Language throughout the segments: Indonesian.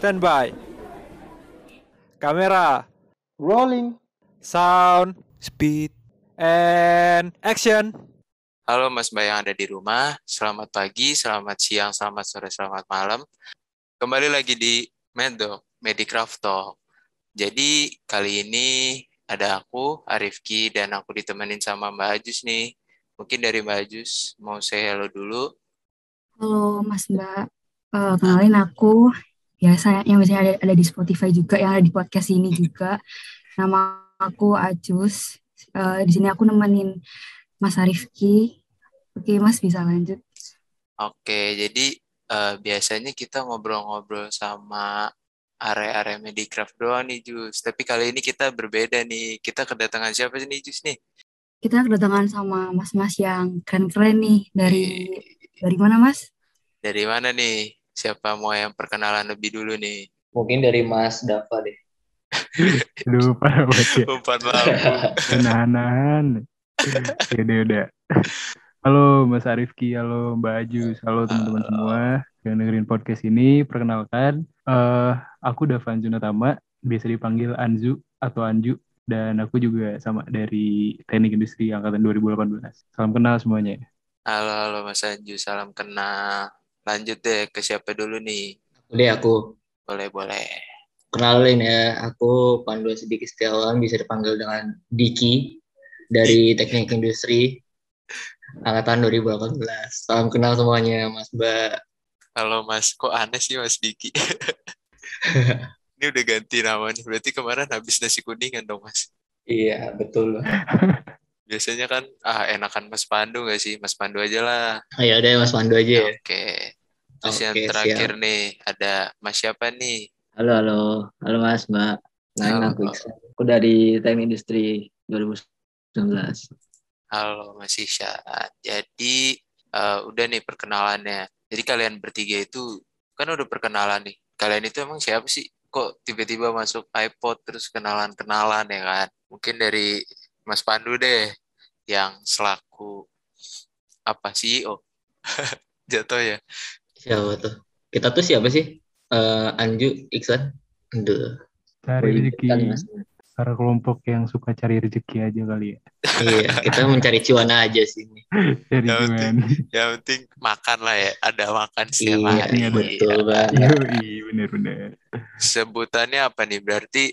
Standby. Kamera. Rolling. Sound. Speed. And action. Halo Mas Mbak yang ada di rumah. Selamat pagi, selamat siang, selamat sore, selamat malam. Kembali lagi di Medo, Medicraft Talk. Jadi kali ini ada aku, Arifki, dan aku ditemenin sama Mbak Ajus nih. Mungkin dari Mbak Ajus, mau saya halo dulu. Halo Mas Mbak, uh, kenalin aku biasa yang biasanya ada, ada di Spotify juga, yang ada di podcast ini juga. Nama aku Ajus. Uh, di sini aku nemenin Mas Arifki. Oke Mas bisa lanjut. Oke, jadi uh, biasanya kita ngobrol-ngobrol sama area-area Medicraft doang nih Jus. Tapi kali ini kita berbeda nih. Kita kedatangan siapa sih nih Jus nih? Kita kedatangan sama mas-mas yang keren-keren nih dari dari mana Mas? Dari mana nih? Siapa mau yang perkenalan lebih dulu nih? Mungkin dari Mas Dava deh. Lupa banget ya. Umpan lampu. Nahan-nahan. Udah, udah. Halo Mas Arifki, halo Mbak Ajus, halo teman-teman semua yang dengerin podcast ini. Perkenalkan, eh aku Davan Junatama, biasa dipanggil Anzu atau Anju, dan aku juga sama dari Teknik Industri Angkatan 2018. Salam kenal semuanya. Halo, halo Mas Anju, salam kenal. Lanjut deh ke siapa dulu nih? Udah aku Boleh, boleh. kenalin ya, aku Pandu Sedikit Setiawan, bisa dipanggil dengan Diki dari Teknik Industri Angkatan 2018. Salam kenal semuanya, Mas Mbak. Halo Mas, kok aneh sih Mas Diki? Ini udah ganti namanya, berarti kemarin habis nasi kuningan dong Mas. Iya, betul. Biasanya kan, ah enakan Mas Pandu gak sih? Mas Pandu aja lah. Ayo deh Mas Pandu aja ya. Oke. Terus yang Oke, terakhir nih, ada Mas siapa nih? Halo, halo. Halo Mas, Mbak. Halo. aku Iksan. Aku dari Teknik Industri 2019. Halo Mas Isyan. Jadi eh, udah nih perkenalannya. Jadi kalian bertiga itu kan udah perkenalan nih. Kalian itu emang siapa sih? Kok tiba-tiba masuk iPod terus kenalan-kenalan ya kan? Mungkin dari Mas Pandu deh yang selaku apa CEO jatuh ya. Siapa tuh? Kita tuh siapa sih? Eh, Anju, Iksan? Aduh. Cari rezeki, para kelompok yang suka cari rezeki aja kali ya. Iya, kita mencari cuan aja sih. ini. Dari Yang cuman. Yang penting makan lah ya. Ada makan setiap Iya, hari. betul banget. Yoi, bener-bener. Sebutannya apa nih? Berarti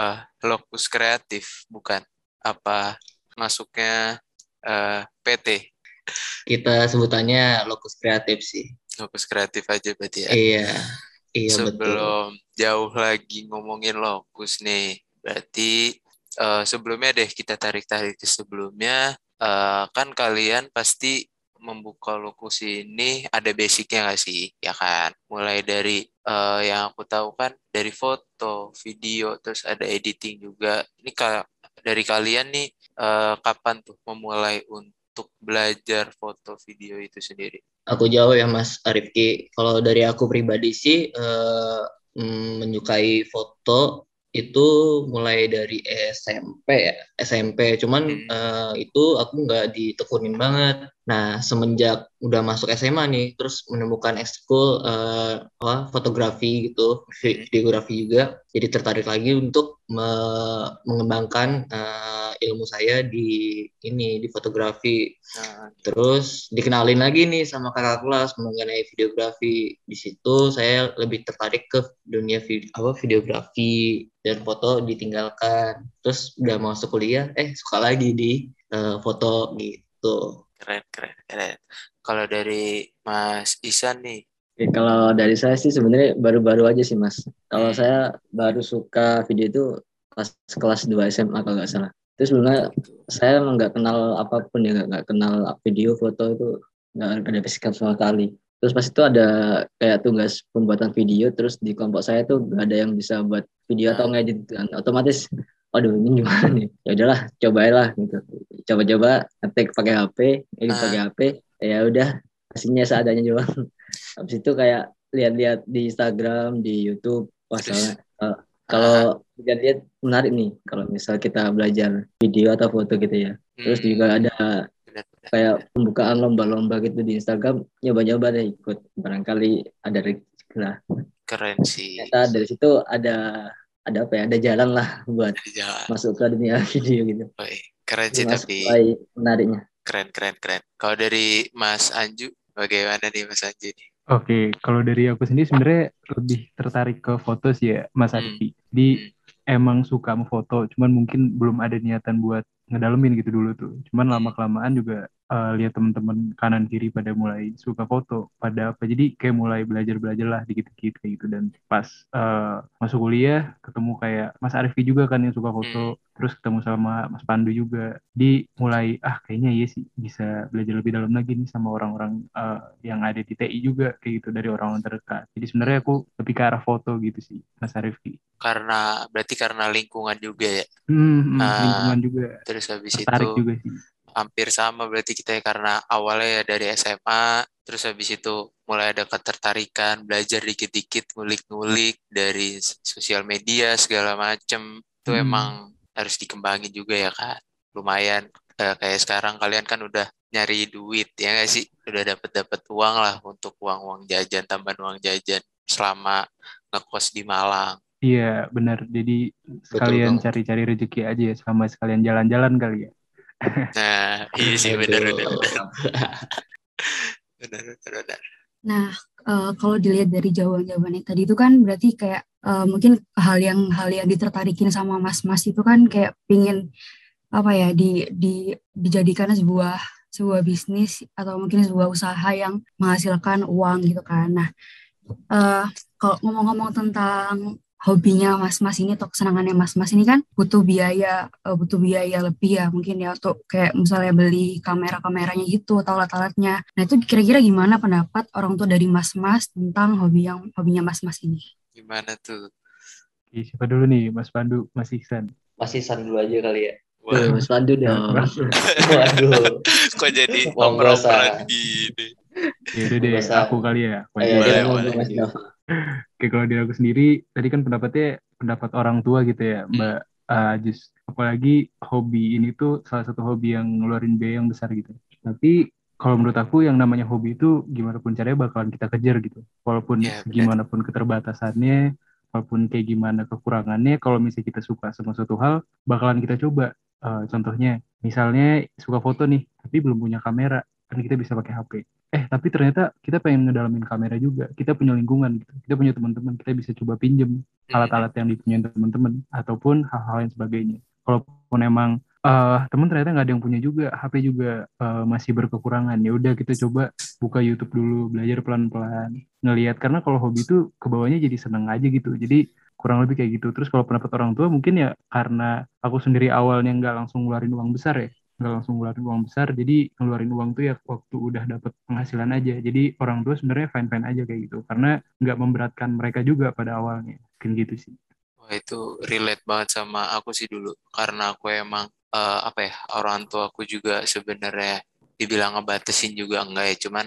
eh, lokus kreatif bukan? Apa masuknya eh, PT? Kita sebutannya lokus kreatif sih. Lokus kreatif aja berarti ya. Iya, iya betul. Sebelum jauh lagi ngomongin lokus nih, berarti eh, sebelumnya deh kita tarik-tarik ke sebelumnya. Eh, kan kalian pasti membuka lokus ini ada basicnya nggak sih, ya kan? Mulai dari eh, yang aku tahu kan dari foto, video, terus ada editing juga. Ini ka- dari kalian nih eh, kapan tuh memulai untuk belajar foto video itu sendiri? Aku jawab ya Mas Arifki. Kalau dari aku pribadi sih mm, menyukai foto itu mulai dari SMP ya, SMP. Cuman Hmm. eh, itu aku nggak ditekunin banget. Nah, semenjak udah masuk SMA nih, terus menemukan ekskul eh, apa fotografi gitu, vi- videografi juga. Jadi tertarik lagi untuk me- mengembangkan eh, ilmu saya di ini di fotografi. Nah, Terus dikenalin lagi nih sama kakak kelas mengenai videografi. Di situ saya lebih tertarik ke dunia apa videografi dan foto ditinggalkan. Terus udah masuk kuliah, eh suka lagi di eh, foto gitu. Keren, keren, keren. Kalau dari Mas Isan nih, Oke, kalau dari saya sih sebenarnya baru-baru aja sih Mas. Kalau Hmm. saya baru suka video itu kelas kelas 2 SMA kalau nggak salah. Terus sebenarnya saya nggak kenal apa pun ya, nggak kenal video, foto itu nggak ada basic sama sekali. Terus pas itu ada kayak tugas pembuatan video, terus di kelompok saya tuh nggak ada yang bisa buat video atau ngedit kan. Otomatis, waduh ini gimana nih? Ya udahlah, cobain gitu. Coba-coba ngetik pakai HP, ini Ah. pakai HP, ya udah hasilnya seadanya doang. Habis itu kayak lihat-lihat di Instagram, di YouTube, Terus? soalnya, eh, kalau lihat-lihat menarik nih kalau misal kita belajar video atau foto gitu ya. Terus Hmm, juga ada kayak pembukaan lomba-lomba gitu di Instagram, nyoba-nyoba deh ikut. Barangkali ada rezeki lah. keren sih. ternyata dari situ ada ada apa ya ada jalan lah buat Jalan. masuk ke dunia video gitu Woi, keren sih Mas, tapi menariknya keren keren keren. Kalau dari Mas Anju bagaimana nih Mas Anju nih? Oke, kalau dari aku sendiri sebenarnya lebih tertarik ke foto sih ya, Mas Hmm. Arfi. Jadi emang suka foto, cuman mungkin belum ada niatan buat ngedalemin gitu dulu tuh. Cuman lama kelamaan juga eh, lihat teman-teman kanan kiri pada mulai suka foto, pada apa. Jadi kayak mulai belajar belajar lah dikit-dikit kayak gitu. Dan pas eh, masuk kuliah ketemu kayak Mas Arfi juga kan yang suka foto, terus ketemu sama Mas Pandu juga. Di mulai ah kayaknya iya sih bisa belajar lebih dalam lagi nih sama orang-orang eh, yang ada di TI juga kayak gitu dari orang-orang terdekat. Jadi sebenarnya aku lebih ke arah foto gitu sih, Mas Arifki. Karena berarti karena lingkungan juga ya. Hmm, hmm, Ah, lingkungan juga Terus habis tertarik itu juga sih. Hampir sama berarti kita ya karena awalnya ya dari SMA terus habis itu mulai ada ketertarikan belajar dikit-dikit ngulik-ngulik dari sosial media segala macem itu Hmm. emang harus dikembangin juga ya kan lumayan eh, kayak sekarang kalian kan udah nyari duit ya nggak sih udah dapat dapat uang lah untuk uang uang jajan tambahan uang jajan selama ngekos di Malang Iya, benar. Jadi sekalian cari-cari rezeki aja ya, sama sekalian jalan-jalan kali ya. nah iya sih benar benar benar. Benar Nah, eh, kalau dilihat dari jawaban-jawabannya tadi itu kan berarti kayak eh, mungkin hal yang hal yang ditertarikin sama mas-mas itu kan kayak pingin apa ya di di dijadikan sebuah sebuah bisnis atau mungkin sebuah usaha yang menghasilkan uang gitu kan. Nah, eh, kalau ngomong-ngomong tentang hobinya mas-mas ini atau kesenangannya mas-mas ini kan butuh biaya eh, butuh biaya lebih ya mungkin ya untuk kayak misalnya beli kamera-kameranya gitu atau alat-alatnya. Nah itu kira-kira gimana pendapat orang tua dari mas-mas tentang hobi yang hobinya mas-mas ini? gimana tuh Oke, siapa dulu nih, Mas Pandu, Mas Iksan? masih san dulu aja kali ya Wah, Tuh, Mas Pandu dong Waduh. kok jadi Wong oper-operan gini Ya udah deh, Biasa. aku kali ya. Aku Ayo, aja. Boleh, boleh. Oke, kalau dari aku sendiri, tadi kan pendapatnya pendapat orang tua gitu ya, Mbak uh, Ajus. Apalagi hobi ini tuh salah satu hobi yang ngeluarin biaya yang besar gitu. Tapi kalau menurut aku yang namanya hobi itu gimana pun caranya bakalan kita kejar gitu. Walaupun Iya, benar. gimana pun keterbatasannya, walaupun kayak gimana kekurangannya, kalau misalnya kita suka sama suatu hal, bakalan kita coba. Uh, contohnya, misalnya suka foto nih, tapi belum punya kamera, kan kita bisa pakai HP eh tapi ternyata kita pengen ngedalamin kamera juga. Kita punya lingkungan gitu. Kita punya teman-teman. Kita bisa coba pinjem alat-alat yang dipunyai teman-teman ataupun hal-hal yang sebagainya. Kalaupun emang eh teman ternyata nggak ada yang punya juga HP juga eh, masih berkekurangan. Ya udah kita coba buka YouTube dulu belajar pelan-pelan ngelihat. Karena kalau hobi itu ke bawahnya jadi seneng aja gitu. Jadi kurang lebih kayak gitu. Terus kalau pendapat orang tua mungkin ya karena aku sendiri awalnya nggak langsung ngeluarin uang besar ya nggak langsung ngeluarin uang besar jadi ngeluarin uang tuh ya waktu udah dapet penghasilan aja. Jadi orang tua sebenarnya fine fine aja kayak gitu karena nggak memberatkan mereka juga pada awalnya mungkin gitu sih. Wah itu relate banget sama aku sih dulu karena aku emang eh, apa ya orang tua aku juga sebenarnya dibilang ngebatasin juga enggak ya. Cuman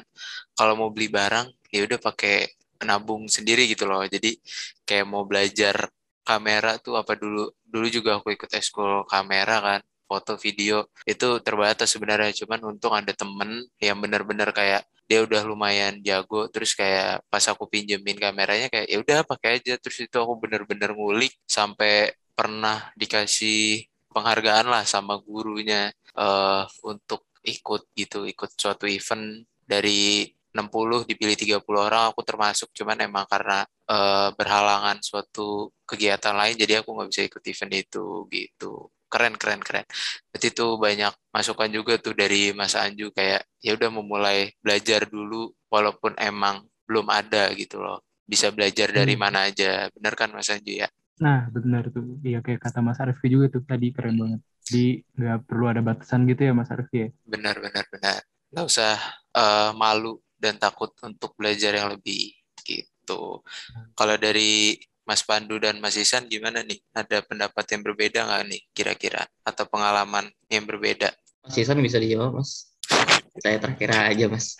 kalau mau beli barang ya udah pakai nabung sendiri gitu loh. Jadi kayak mau belajar kamera tuh apa dulu dulu juga aku ikut ekskul kamera kan foto video itu terbatas sebenarnya. Cuman untung ada temen yang benar-benar kayak dia udah lumayan jago. Terus kayak pas aku pinjemin kameranya kayak ya udah pakai aja. Terus itu aku bener-bener ngulik sampai pernah dikasih penghargaan lah sama gurunya eh untuk ikut gitu ikut suatu event dari 60 dipilih 30 orang aku termasuk. Cuman emang karena eh, berhalangan suatu kegiatan lain jadi aku nggak bisa ikut event itu gitu keren keren keren. Berarti tuh banyak masukan juga tuh dari Mas Anju kayak ya udah memulai belajar dulu walaupun emang belum ada gitu loh. Bisa belajar dari Hmm. mana aja. Bener kan Mas Anju ya? Nah benar tuh. Iya kayak kata Mas Arfi juga tuh tadi keren banget. Di nggak perlu ada batasan gitu ya Mas Arfi ya? Benar benar benar nggak usah eh, malu dan takut untuk belajar yang lebih gitu. Kalau dari Mas Pandu dan Mas Isan gimana nih ada pendapat yang berbeda nggak nih kira-kira atau pengalaman yang berbeda Mas Isan bisa dijawab, Mas. Saya terakhir aja, Mas.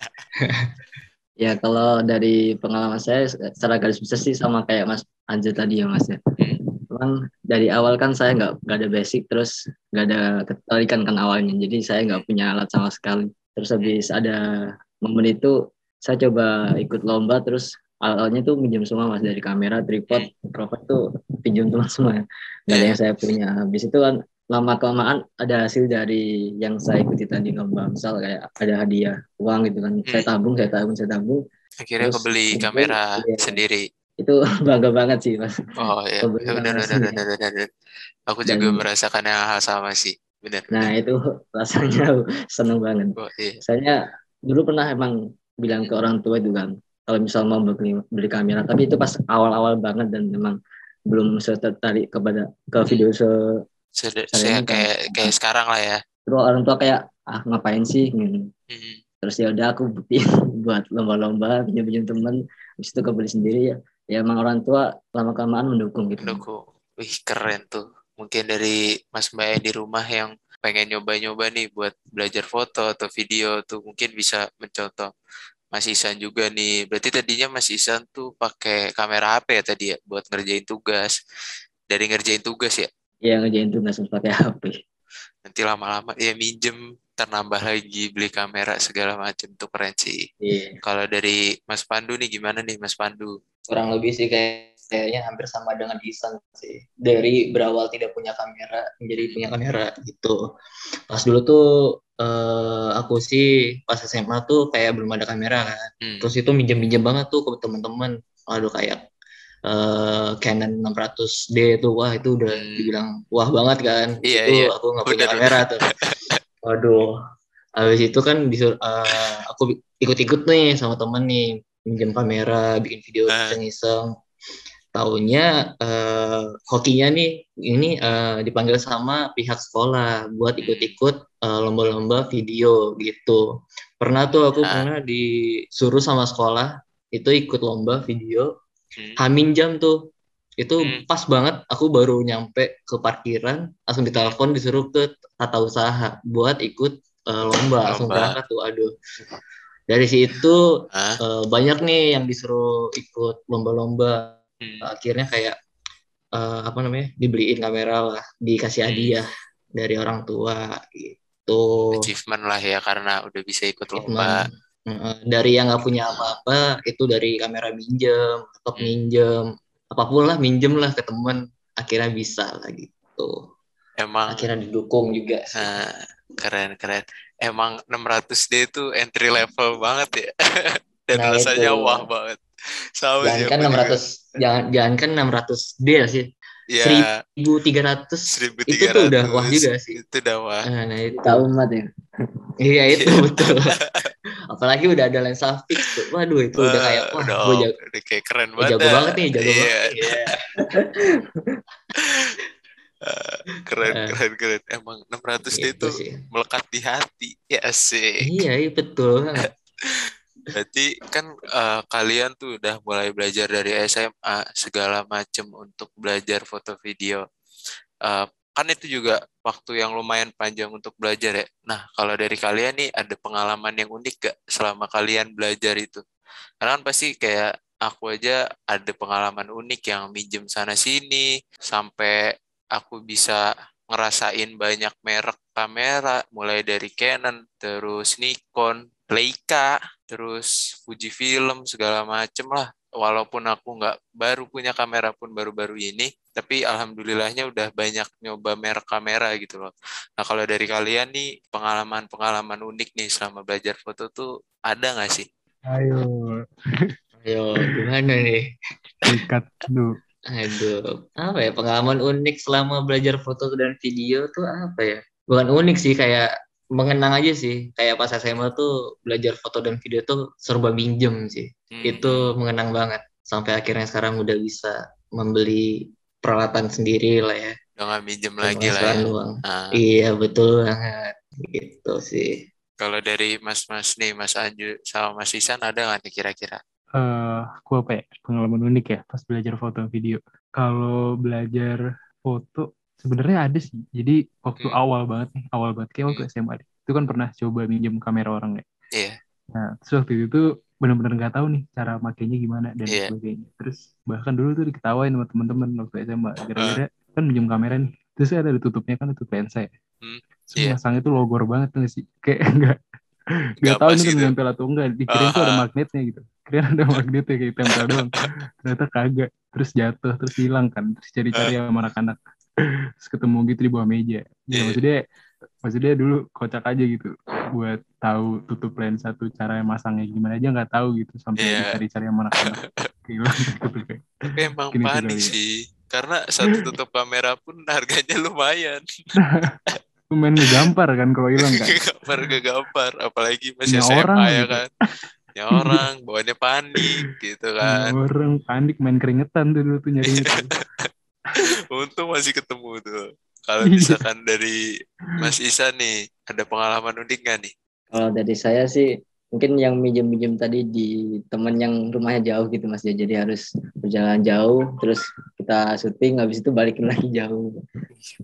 Ya kalau dari pengalaman saya secara garis besar sih sama kayak Mas Anju tadi ya Mas ya. Memang dari awal kan saya nggak ada basic terus nggak ada ketertarikan kan awalnya. Jadi saya nggak punya alat sama sekali. Terus habis ada momen itu saya coba ikut lomba terus alat-alatnya tuh pinjam semua mas dari kamera tripod mikrofon tuh pinjam semua ya nggak ada Iya. yang saya punya habis itu kan lama kelamaan ada hasil dari yang saya ikuti tadi lomba misal kayak ada hadiah uang gitu kan saya Hmm. tabung saya tabung saya tabung Akhirnya Terus kebeli kamera iya. sendiri. itu bangga banget sih mas Oh iya, benar benar benar benar. Aku Dan- juga merasakan yang hal sama sih. Benar. nah itu rasanya seneng banget Oh, iya. saya dulu pernah emang bilang ke orang tua itu kan kalau misal mau beli, beli kamera tapi itu pas awal-awal banget dan memang belum tertarik kepada ke video se ini kan- kayak kayak sekarang lah ya. terus orang tua kayak ah ngapain sih gitu. Hmm. terus ya udah aku buktiin buat lomba-lomba pinjam-pinjam temen habis itu kebeli sendiri ya ya emang orang tua lama kelamaan mendukung gitu Mendukung. Wih keren tuh. Mungkin dari Mas Mbak di rumah yang pengen nyoba-nyoba nih buat belajar foto atau video tuh mungkin bisa mencontoh Mas Isan juga nih. Berarti tadinya Mas Isan tuh pakai kamera HP ya tadi ya buat ngerjain tugas. Dari ngerjain tugas ya. ya ngerjain tugas pakai HP Nanti lama-lama ya minjem ternambah lagi beli kamera segala macam tuh keren sih. iya Kalau dari Mas Pandu nih gimana nih Mas Pandu? kurang lebih sih kayak kayaknya hampir sama dengan Isan sih dari berawal tidak punya kamera menjadi punya kamera gitu pas dulu tuh eh, aku sih pas SMA tuh kayak belum ada kamera kan Hmm. terus itu minjem-minjem banget tuh ke teman-teman waduh kayak eh, Canon 600D tuh wah itu udah Hmm. dibilang wah banget kan Iya, itu iya. aku nggak punya Bener, kamera tuh waduh habis itu kan disur- eh, aku ikut-ikut nih sama temen nih minjem kamera bikin video Ah. iseng-iseng taunya eh, hokinya nih ini eh, dipanggil sama pihak sekolah buat ikut-ikut eh, lomba-lomba video gitu. Pernah tuh aku Ah. pernah disuruh sama sekolah itu ikut lomba video Hmm. Hamin jam tuh. Itu Hmm. pas banget aku baru nyampe ke parkiran langsung ditelepon disuruh ke tata usaha buat ikut eh, lomba langsung berangkat tuh aduh. Dari situ eh, banyak nih yang disuruh ikut lomba-lomba Hmm. akhirnya kayak eh, apa namanya dibeliin kamera lah dikasih Hmm. hadiah dari orang tua gitu achievement lah ya karena udah bisa ikut lomba. Dari yang nggak punya apa-apa itu dari kamera minjem laptop Hmm. minjem apa pun lah minjem lah ke temen akhirnya bisa lah gitu Emang akhirnya didukung juga sih. eh, keren keren. Emang 600D itu entry level banget ya. Dan Nah, rasanya itu. wah banget. Sama jangan kan aku juga. 600 jangan jangan kan 600 D sih Ya, 1300 1300. itu tuh udah wah juga sih Itu udah wah. nah, nah itu tahu umat ya iya itu betul apalagi udah ada lensa fix tuh waduh itu udah kayak wah udah, gue jago, udah kayak keren banget. jago banget nih jago Iya, banget Iya. keren Eh. keren keren. Emang 600D Gitu itu sih melekat di hati. Ya sih. iya iya betul. Berarti kan eh, kalian tuh udah mulai belajar dari SMA segala macem untuk belajar foto video. Eh, kan itu juga waktu yang lumayan panjang untuk belajar ya. Nah, kalau dari kalian nih ada pengalaman yang unik gak selama kalian belajar itu? Karena kan pasti kayak aku aja ada pengalaman unik yang minjem sana sini sampai aku bisa ngerasain banyak merek kamera mulai dari Canon, terus Nikon, Leica, terus Fujifilm segala macem lah. Walaupun aku nggak baru punya kamera pun baru-baru ini, tapi alhamdulillahnya udah banyak nyoba merek kamera gitu loh. Nah kalau dari kalian nih pengalaman-pengalaman unik nih selama belajar foto tuh ada nggak sih? Ayo, ayo gimana nih sikat dulu. Aduh, apa ya pengalaman unik selama belajar foto dan video tuh apa ya? Bukan unik sih, kayak mengenang aja sih. Kayak pas SMA tuh belajar foto dan video tuh serba minjem sih. Hmm. Itu mengenang banget. Sampai akhirnya sekarang udah bisa membeli peralatan sendiri lah ya. udah nggak minjem lagi lah ya. Uang. Nah, Iya betul banget. Gitu sih. kalau dari mas-mas nih, Mas Anju sama Mas Isan ada nggak nih kira-kira? eh aku apa ya pengalaman unik ya pas belajar foto dan video. Kalau belajar foto sebenarnya ada sih. Jadi waktu Hmm. awal banget nih, awal banget kayak waktu SMA deh. Itu kan pernah coba minjem kamera orang ya. Iya. Nah, terus waktu itu tuh benar-benar nggak tahu nih cara makainya gimana dan Iya. sebagainya. Terus bahkan dulu tuh diketawain sama teman-teman waktu SMA gara-gara kan minjem kamera nih. Terus ada ditutupnya kan tutup lensa ya. Hmm, Terus iya. masangnya tuh logor banget tuh nggak sih. Kayak enggak Nggak Gak tahu ini gitu. nempel atau enggak. Dikirain tuh ada Ah, magnetnya gitu. kira ada magnet ya kayak tempel doang ternyata kagak terus jatuh terus hilang kan terus cari-cari sama anak-anak terus ketemu gitu di bawah meja ya Iya. maksudnya maksudnya dulu kocak aja gitu buat tahu tutup lensa tuh cara masangnya gimana aja nggak tahu gitu sampai Iya. dicari-cari anak-anak hilang gitu Tapi emang Gini tuh panik ya. sih. Karena satu tutup kamera pun harganya lumayan. Lu main ngegampar kan kalau hilang kan Gambar ke gambar. Apalagi masih SMA orang ya gitu. kan. Ya orang, bawaannya panik gitu kan. orang panik main keringetan tuh dulu tuh nyari Untung masih ketemu tuh. Kalau Iya. misalkan dari Mas Isa nih, ada pengalaman unik gak nih? Kalau dari saya sih mungkin yang minjem-minjem tadi di temen yang rumahnya jauh gitu mas ya jadi harus berjalan jauh terus kita syuting habis itu balikin lagi jauh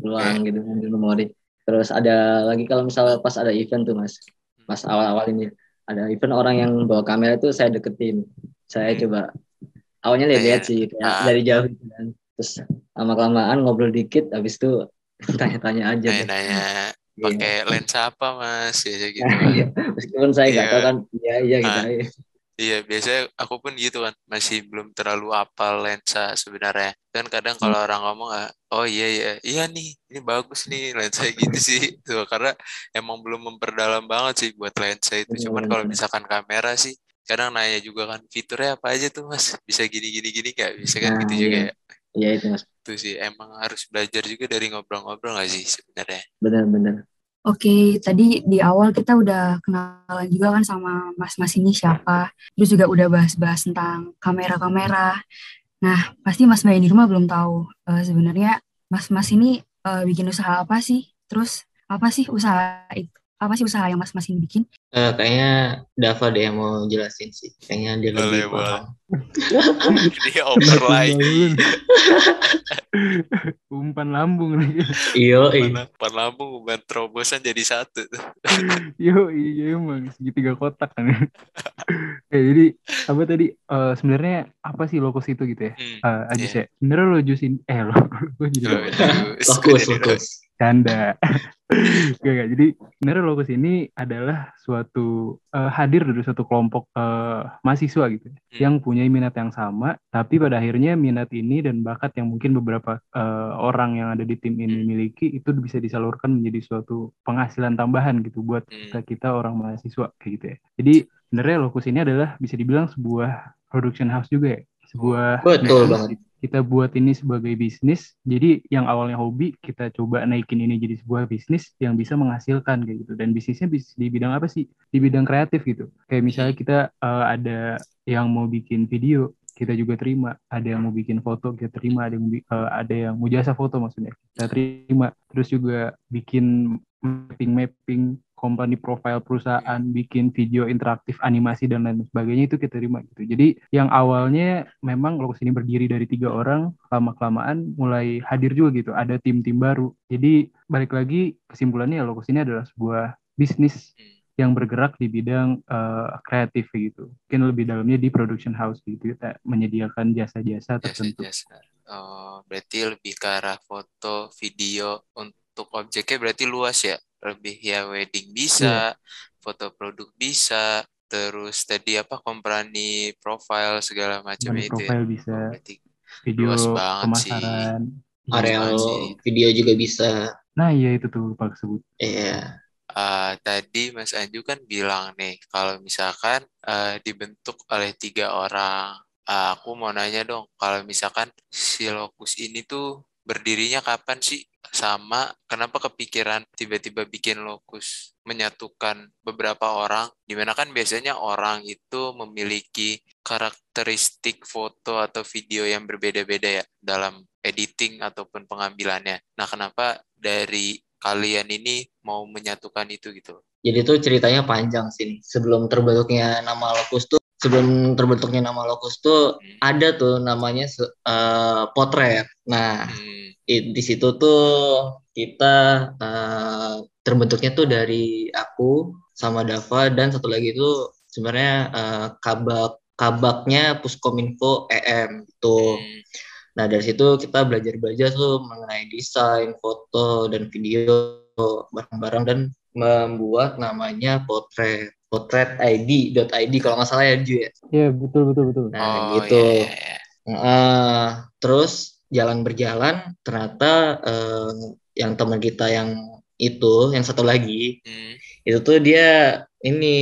pulang gitu ambil memori terus ada lagi kalau misal pas ada event tuh mas pas awal-awal ini ada event orang yang bawa kamera itu saya deketin saya Hmm. coba awalnya lihat-lihat Kayak, sih kayak ah. dari jauh gitu kan terus lama kelamaan ngobrol dikit habis itu tanya-tanya aja deh. Nanya-nanya Iya. pakai lensa apa mas? Ya gitu. Iya, meskipun saya nggak Iya. tahu kan iya iya gitu Ah. Iya, biasanya aku pun gitu kan, masih belum terlalu apal lensa sebenarnya. Kan kadang Hmm. kalau orang ngomong, oh iya iya, iya nih, ini bagus nih lensa gitu sih. Tuh, karena emang belum memperdalam banget sih buat lensa itu. Cuman kalau misalkan kamera sih, kadang nanya juga kan, fiturnya apa aja tuh mas? Bisa gini gini gini nggak? Bisa kan Nah, gitu juga iya. ya. Iya itu mas Itu sih, emang harus belajar juga dari ngobrol-ngobrol nggak sih sebenarnya? benar-benar Oke, tadi di awal kita udah kenalan juga kan sama mas-mas ini siapa. Terus juga udah bahas-bahas tentang kamera-kamera. Nah, pasti mas Mbak di rumah belum tahu eh, sebenarnya mas-mas ini eh, bikin usaha apa sih? Terus apa sih usaha itu? Apa sih usaha yang mas-mas ini bikin? Eh, kayaknya Dava deh yang mau jelasin sih. Kayaknya dia lebih boleh. paham. Dia over lagi. umpan lambung nih Iyo, Mana, pan lambung bukan terobosan jadi satu. yo iya emang segitiga kotak kan Eh, jadi apa tadi eh, sebenarnya apa sih lokus itu gitu ya Hmm. Eh, Ajis Iya. ya sebenarnya lo jusin eh lo gue jadi Canda Gak, gak. Jadi sebenarnya lokus ini adalah suatu eh, hadir dari suatu kelompok eh, mahasiswa gitu Hmm. yang punya minat yang sama, tapi pada akhirnya minat ini dan bakat yang mungkin beberapa eh, orang yang ada di tim ini Hmm. miliki itu bisa disalurkan menjadi suatu penghasilan tambahan gitu buat Hmm. kita kita orang mahasiswa kayak gitu ya. Jadi sebenarnya lokus ini adalah bisa dibilang sebuah production house juga ya, sebuah Betul banget. Kita buat ini sebagai bisnis, jadi yang awalnya hobi kita coba naikin ini jadi sebuah bisnis yang bisa menghasilkan kayak gitu. Dan bisnisnya bisa di bidang apa sih? Di bidang kreatif gitu. Kayak misalnya kita eh, ada yang mau bikin video, kita juga terima. Ada yang mau bikin foto, kita terima. Ada yang eh, ada yang mau jasa foto maksudnya, kita terima. Terus juga bikin mapping-mapping company profile perusahaan, bikin video interaktif, animasi dan lain sebagainya itu kita terima gitu. Jadi yang awalnya memang lokus ini berdiri dari tiga orang, lama kelamaan mulai hadir juga gitu. Ada tim-tim baru. Jadi balik lagi kesimpulannya ya lokus ini adalah sebuah bisnis yang bergerak di bidang eh, kreatif gitu. Mungkin lebih dalamnya di production house gitu. Kita menyediakan jasa-jasa tertentu. Jasa-jasa. Oh, berarti lebih ke arah foto, video untuk objeknya berarti luas ya. Lebih ya wedding bisa, foto produk bisa, terus tadi apa company profile segala macam itu ya. profile Oh, bisa, berarti video luas banget sih. pemasaran. Areal sih. video juga bisa. Nah iya itu tuh lupa sebut. Eh, Iya. tadi Mas Anju kan bilang nih, kalau misalkan eh, dibentuk oleh tiga orang, Eh, aku mau nanya dong, kalau misalkan si lokus ini tuh berdirinya kapan sih? Sama kenapa kepikiran tiba-tiba bikin lokus menyatukan beberapa orang, di mana kan biasanya orang itu memiliki karakteristik foto atau video yang berbeda-beda ya dalam editing ataupun pengambilannya. Nah, kenapa dari kalian ini mau menyatukan itu gitu? Jadi tuh ceritanya panjang sih. Sebelum terbentuknya nama Lokus tuh, sebelum terbentuknya nama Lokus tuh Hmm. ada tuh namanya eh, potret. Nah, Hmm. Di situ tuh kita eh, terbentuknya tuh dari aku sama Dava dan satu lagi itu sebenarnya eh, kabak kabaknya Puskominfo EM gitu. Hmm. Nah, dari situ kita belajar-belajar tuh mengenai desain, foto, dan video bareng-bareng dan membuat namanya potret. potretid.id kalau nggak salah ya Ju ya. Iya betul betul betul. Nah oh, gitu. iya, iya. Eh, terus jalan berjalan ternyata eh, yang teman kita yang itu yang satu lagi Hmm. itu tuh dia ini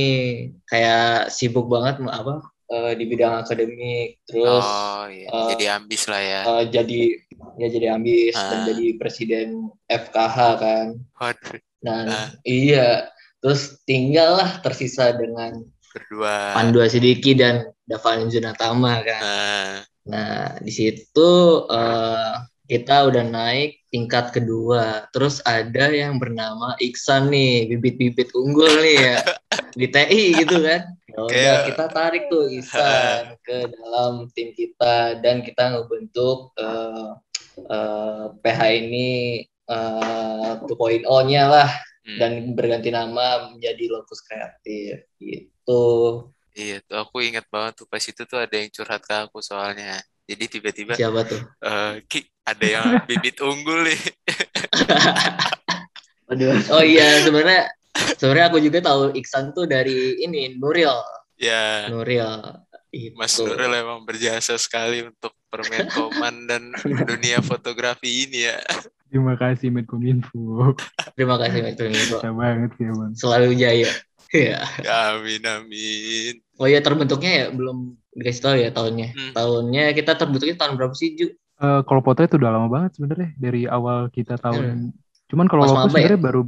kayak sibuk banget mau apa eh, di bidang akademik terus oh iya, eh, jadi ambis lah ya. eh, jadi ya jadi ambis dan Ah. jadi presiden FKH kan Waduh, dan Ah. iya terus tinggallah tersisa dengan berdua. Pandu Sidiki dan Davan Junatama kan Nah, Nah, di situ eh, kita udah naik tingkat kedua. Terus ada yang bernama Iksan nih, bibit-bibit unggul nih ya di TI gitu kan. Ya udah Kayak- kita tarik tuh Iksan ke dalam tim kita dan kita ngebentuk eh, eh, PH ini eh 2.0-nya lah hmm. dan berganti nama menjadi Lokus Kreatif gitu. Iya tuh aku ingat banget tuh pas itu tuh ada yang curhat ke aku soalnya. Jadi tiba-tiba Siapa tuh? eh Ki ada yang bibit unggul nih. Aduh. Oh iya, sebenarnya sebenarnya aku juga tahu Iksan tuh dari ini Nuril. Ya, Nuril. Itu. Mas Nuril emang berjasa sekali untuk permenkoman dan dunia fotografi ini ya. Terima kasih Medkominfo. Terima kasih Nuril. Bisa banget ya bang. Selalu jaya. Ya. Amin amin. Oh iya terbentuknya ya belum dikasih tahu ya tahunnya. Hmm. Tahunnya kita terbentuknya tahun berapa sih Ju? Eh, kalau potret udah lama banget sebenarnya dari awal kita tahun. Cuman kalau lokus ya? sebenarnya baru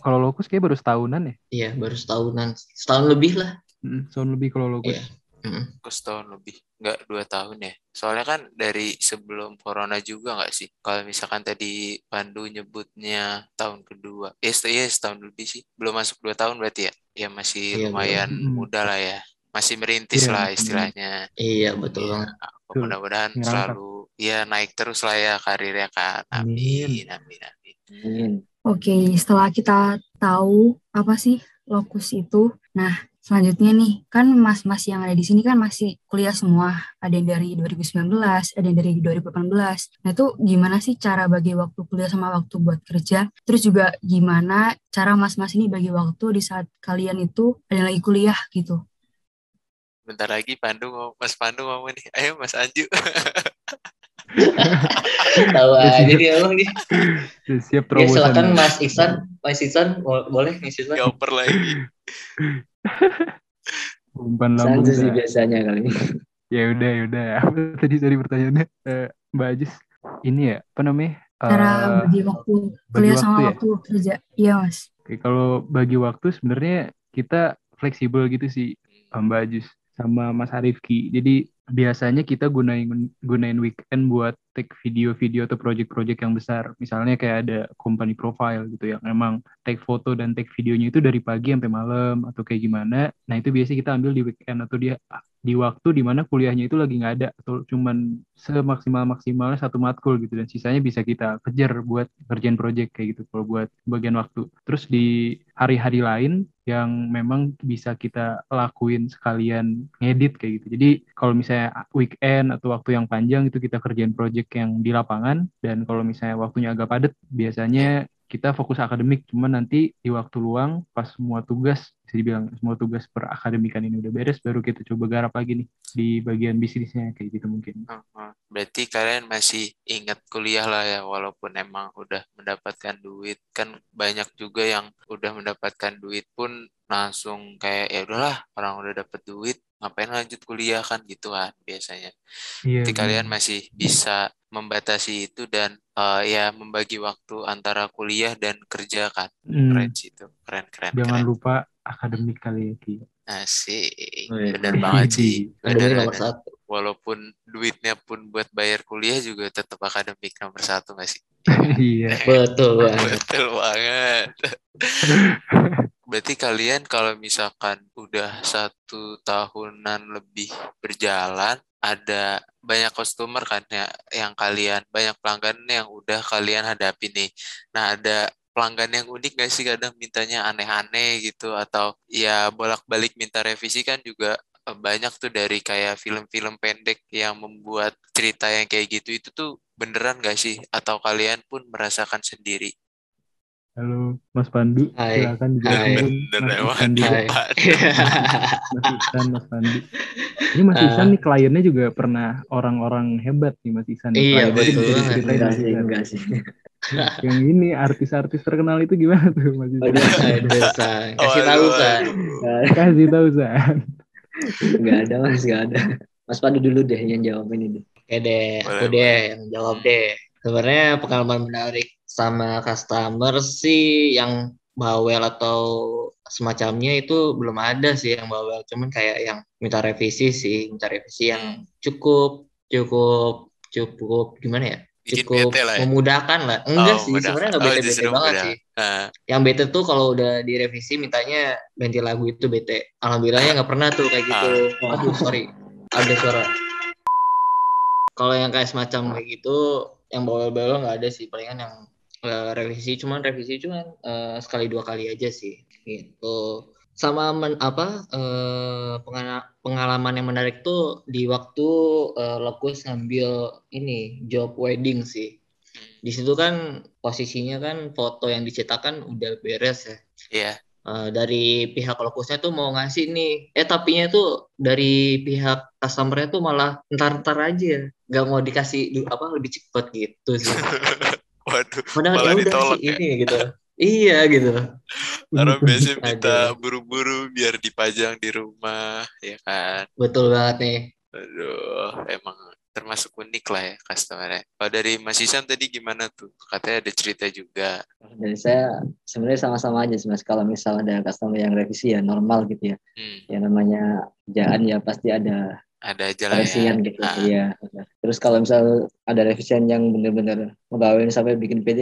kalau lokus kayak baru setahunan ya. Iya baru setahunan. Setahun lebih lah. Mm, Setahun lebih kalau lokus. Iya. Mm. Aku setahun lebih, nggak dua tahun ya. Soalnya kan dari sebelum corona juga nggak sih. Kalau misalkan tadi Pandu nyebutnya tahun kedua, eh set- iya setahun lebih sih. Belum masuk dua tahun berarti ya? Ya masih Iya, lumayan belum. muda lah ya. Masih merintis Iya, lah istilahnya. Iya betul Iya, banget. Betul. mudah-mudahan selalu ya naik terus lah ya karirnya kan. Amin, amin, amin. Amin. Oke, setelah kita tahu apa sih lokus itu, nah selanjutnya nih, kan mas-mas yang ada di sini kan masih kuliah semua, ada yang dari 2019, ada yang dari 2018. Nah itu gimana sih cara bagi waktu kuliah sama waktu buat kerja? Terus juga gimana cara mas-mas ini bagi waktu di saat kalian itu ada lagi kuliah gitu? Bentar lagi Pandu Mas Pandu ngomong nih. Ayo Mas Anju. Tahu aja dia emang nih. Siap Ya terobosan. silakan ya. Mas Iksan, Mas Iksan bo- boleh Mas Iksan. Dioper lagi. Umpan lambung. Sih biasanya kali ini. Ya udah ya udah. Apa tadi tadi pertanyaannya Eh, Mbak Ajis? Ini ya apa namanya? Cara Eh, bagi waktu kuliah sama waktu ya? waktu kerja? Iya mas. Oke, kalau bagi waktu sebenarnya kita fleksibel gitu sih Mbak Ajis sama Mas Arifki. Jadi biasanya kita gunain gunain weekend buat take video-video atau project-project yang besar. Misalnya kayak ada company profile gitu yang emang take foto dan take videonya itu dari pagi sampai malam atau kayak gimana. Nah itu biasanya kita ambil di weekend atau dia di waktu di mana kuliahnya itu lagi nggak ada atau cuman semaksimal maksimalnya satu matkul gitu dan sisanya bisa kita kejar buat kerjaan project kayak gitu kalau buat bagian waktu. Terus di hari-hari lain yang memang bisa kita lakuin sekalian ngedit kayak gitu. Jadi kalau misalnya weekend atau waktu yang panjang itu kita kerjain project yang di lapangan dan kalau misalnya waktunya agak padat biasanya kita fokus akademik cuman nanti di waktu luang pas semua tugas bisa dibilang semua tugas per akademikan ini udah beres baru kita coba garap lagi nih di bagian bisnisnya kayak gitu mungkin. Berarti kalian masih ingat kuliah lah ya, walaupun emang udah mendapatkan duit. Kan banyak juga yang udah mendapatkan duit pun langsung kayak ya udahlah, orang udah dapet duit, ngapain lanjut kuliah kan gitu kan biasanya. Iya. Berarti kalian benar. masih bisa membatasi itu dan eh, ya membagi waktu antara kuliah dan kerja kan. Hmm, Keren sih itu, keren keren jangan keren. lupa akademik kali ya Ki. Asik, Wih. bener banget sih. Akademik Bener, nomor satu. Walaupun duitnya pun buat bayar kuliah juga tetap akademik nomor satu nggak sih? Iya. Betul banget. Betul banget. Berarti kalian kalau misalkan udah satu tahunan lebih berjalan, ada banyak customer kan ya yang kalian, banyak pelanggan yang udah kalian hadapi nih. Nah, ada pelanggan yang unik gak sih kadang mintanya aneh-aneh gitu atau ya bolak-balik minta revisi kan juga eh, banyak tuh dari kayak film-film pendek yang membuat cerita yang kayak gitu itu tuh beneran gak sih atau kalian pun merasakan sendiri? Halo Mas Pandu, Hai. silakan juga Hai. turun. Bener Mas. Hai. Mas Isan, Mas Pandu. Ini Mas Ah. Isan nih kliennya juga pernah orang-orang hebat nih Mas Isan. Iya, betul enggak sih enggak sih Yang ini artis-artis terkenal itu gimana tuh Mas Isan? Aduh, San. Kasih tahu, San. Kasih tahu San. enggak ada mas enggak ada mas Pandu dulu deh yang jawab ini deh Oke deh, aku deh yang jawab deh. Sebenarnya pengalaman menarik sama customer sih yang bawel atau semacamnya itu belum ada sih yang bawel. Cuman kayak yang minta revisi sih, minta revisi yang cukup cukup cukup gimana ya? Bikin Cukup bete lah ya. memudahkan lah. Enggak Oh, sih, sebenarnya nggak Oh, bete-bete justru banget mudah. sih. Nah, Yang bete tuh kalau udah direvisi mintanya ganti lagu itu bete. Alhamdulillahnya nggak pernah tuh kayak gitu. Ah. Aduh sorry, ada suara. Kalau yang kayak semacam kayak gitu, yang bawel-bawel nggak ada sih. Palingan yang revisi, cuman revisi cuman eh, sekali dua kali aja sih. Gitu. Sama men, apa pengala- pengalaman yang menarik tuh di waktu eh, Lokus ngambil ini job wedding sih. Di situ kan posisinya kan foto yang dicetakkan udah beres ya. iya. Eh, dari pihak lokusnya tuh mau ngasih nih, eh tapinya tuh dari pihak customernya tuh malah ntar-ntar aja, nggak mau dikasih apa lebih cepet gitu sih. Waduh, Padahal Malah ya ditolak sih ya? ini gitu. Iya gitu. orang biasanya minta Aduh. buru-buru biar dipajang di rumah, ya kan? Betul banget nih. Aduh, emang termasuk unik lah ya customer-nya. Kalau dari Mas Isan tadi gimana tuh? Katanya ada cerita juga. dari saya sebenarnya sama-sama aja sih mas kalau misal ada customer yang revisi ya normal gitu ya Hmm, ya namanya kerjaan ya pasti ada ada aja lah ya. revisian gitu Ah, iya terus kalau misal ada revisian yang bener-bener ngebawain sampai bikin PD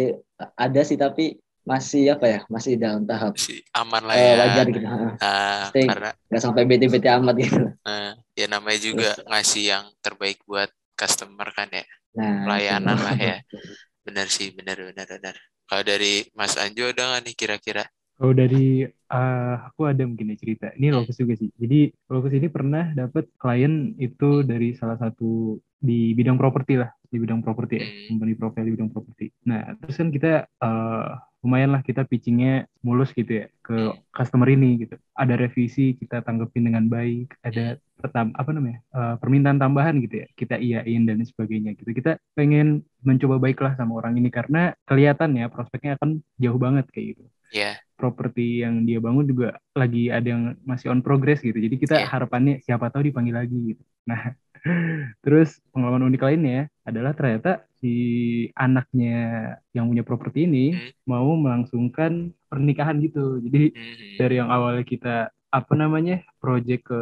ada sih tapi masih apa ya masih dalam tahap masih aman lah eh, ya. wajar gitu Ha, Nah, Stay. karena nggak sampai BT-BT amat gitu eh, ya namanya juga ngasih yang terbaik buat customer kan ya. nah Pelayanan lah ya. Benar sih, benar benar benar. Kalau dari Mas Anjo ada nggak nih kira-kira? Kalau dari eh, aku ada mungkin ya cerita. Ini Lokus juga sih. Jadi Lokus ini pernah dapat klien itu dari salah satu di bidang properti lah, di bidang properti ya, Hmm. company profile di bidang properti. Nah, terus kan kita eh, lumayan lah kita pitchingnya mulus gitu ya ke Hmm. customer ini gitu. Ada revisi kita tanggepin dengan baik, ada tetap apa namanya eh, permintaan tambahan gitu ya, kita iyain dan sebagainya gitu. Kita pengen mencoba baik lah sama orang ini karena kelihatan ya prospeknya akan jauh banget kayak gitu Ya, properti yang dia bangun juga lagi ada yang masih on progress gitu. Jadi kita Iya. harapannya siapa tahu dipanggil lagi gitu. Nah, terus pengalaman unik lainnya adalah ternyata si anaknya yang punya properti ini Hmm. mau melangsungkan pernikahan gitu. Jadi hmm, dari yang awalnya kita apa namanya project ke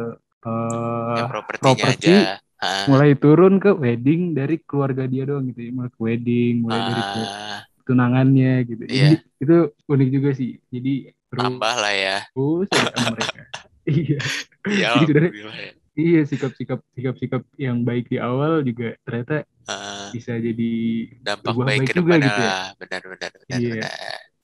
propertinya properti. Ah, mulai turun ke wedding dari keluarga dia doang gitu. Mulai ke wedding, mulai dari ke ah, tunangannya gitu. Iya. Jadi itu unik juga sih. Jadi terus tambah lah ya. ya sama mereka. iya. Iya, alhamdulillah ya. Iya sikap-sikap sikap-sikap yang baik di awal juga ternyata Ah, bisa jadi dampak baik baik ke juga gitu ya. lah. Benar, benar, benar, Iya. benar.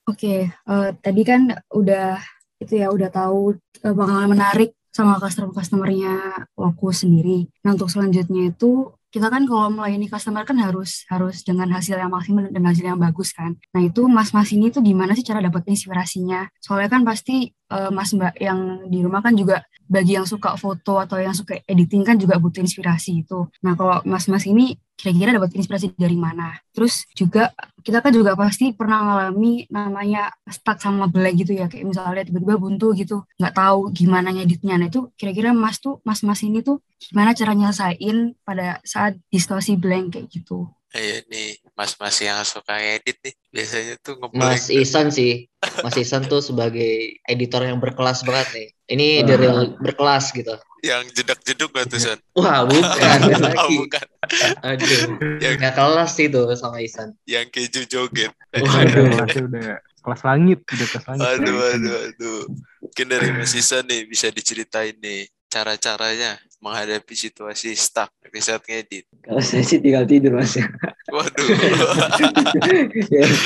Oke, eh, tadi kan udah itu ya udah tahu eh, pengalaman menarik sama customer-customernya Lokus sendiri. Nah untuk selanjutnya itu kita kan kalau melayani customer kan harus harus dengan hasil yang maksimal dan hasil yang bagus kan. Nah itu mas-mas ini tuh gimana sih cara dapat inspirasinya? Soalnya kan pasti eh, mas mbak yang di rumah kan juga bagi yang suka foto atau yang suka editing kan juga butuh inspirasi itu. Nah kalau mas-mas ini kira-kira dapat inspirasi dari mana? Terus juga kita kan juga pasti pernah ngalami namanya stuck sama blank gitu ya kayak misalnya tiba-tiba buntu gitu nggak tahu gimana ngeditnya nah itu kira-kira mas tuh mas-mas ini tuh gimana cara nyelesain pada saat di situasi blank kayak gitu Iya nih, mas-mas yang suka ngedit nih, biasanya tuh ngeblank. Mas Isan sih, Mas Isan tuh sebagai editor yang berkelas banget nih. Ini the real berkelas gitu. Yang jedak-jeduk gak tuh, Son? Wah bukan Oh, lagi. bukan. Aduh, Yang, nggak kelas sih tuh sama Isan. yang keju joget. Waduh. udah kelas langit, udah kelas langit. Aduh, aduh, aduh. Mungkin dari Mas Isan nih bisa diceritain nih cara-caranya menghadapi situasi stuck di saat ngedit. kalau saya sih tinggal tidur mas Waduh. Ya.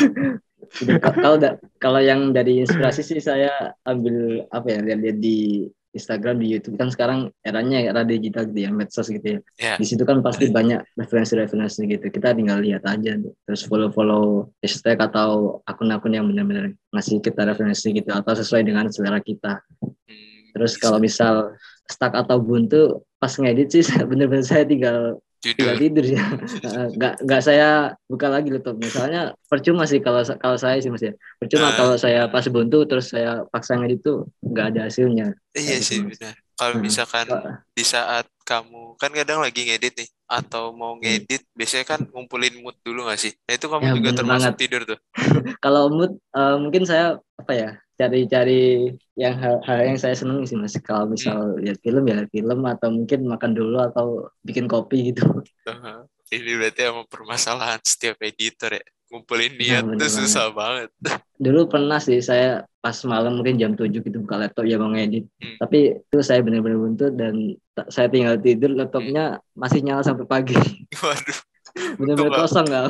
Ka- kalau kalau yang dari inspirasi sih saya ambil apa ya lihat-lihat di Instagram di YouTube kan sekarang eranya era digital gitu ya medsos gitu ya Ya. di situ kan pasti banyak referensi-referensi gitu kita tinggal lihat aja terus follow-follow hashtag atau akun-akun yang benar-benar ngasih kita referensi gitu atau sesuai dengan selera kita Hmm, terus kalau misal stuck atau buntu pas ngedit sih bener-bener saya tinggal tinggal judul tidur ya nggak nggak saya buka lagi laptop. Misalnya percuma sih kalau kalau saya sih mas ya. Percuma Ah. kalau saya pas buntu terus saya paksa ngedit tuh nggak ada hasilnya. Iya sih gitu, benar kalau Hmm. misalkan di saat kamu kan kadang lagi ngedit nih atau mau ngedit biasanya kan ngumpulin mood dulu gak sih? Nah itu kamu Ya, juga termasuk banget. tidur tuh? Kalau mood eh, mungkin saya apa ya cari-cari yang hal, hal yang saya seneng sih mas. Kalau misal lihat film ya lihat film atau mungkin makan dulu atau bikin kopi gitu. Aha. ini berarti emang permasalahan setiap editor ya. Ngumpulin niat bener tuh susah banget. Dulu pernah sih saya pas malam mungkin jam 7 gitu buka laptop ya mau ngedit. Hmm. tapi itu saya benar-benar buntu dan saya tinggal tidur laptopnya masih nyala sampai pagi. Waduh benar-benar Untung kosong nggak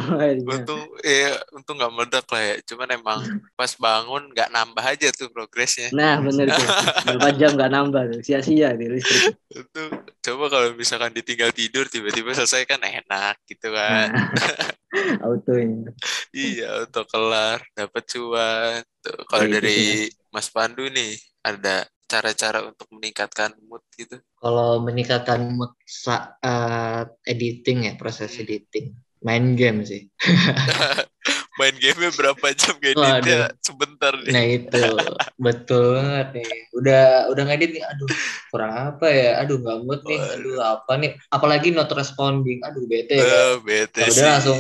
untung ya untung nggak meledak lah ya. Cuman emang pas bangun nggak nambah aja tuh progresnya. Nah bener tuh berapa jam nggak nambah tuh? Sia-sia di listrik. Itu coba kalau misalkan ditinggal tidur tiba-tiba selesai kan enak gitu nah, kan. Auto ini iya untuk kelar dapat cuan. Tuh kalau itu dari Mas Pandu nih ada cara-cara untuk meningkatkan mood gitu Kalau meningkatkan mood saat editing ya, proses Hmm. editing. Main game sih. main game berapa jam ngeditnya sebentar nih Nah itu, betul banget nih. Udah udah ngedit nih, aduh kurang apa ya, aduh nggak mood nih, aduh apa nih. Apalagi not responding, aduh bete Eh, kan. bete Ya sih udah langsung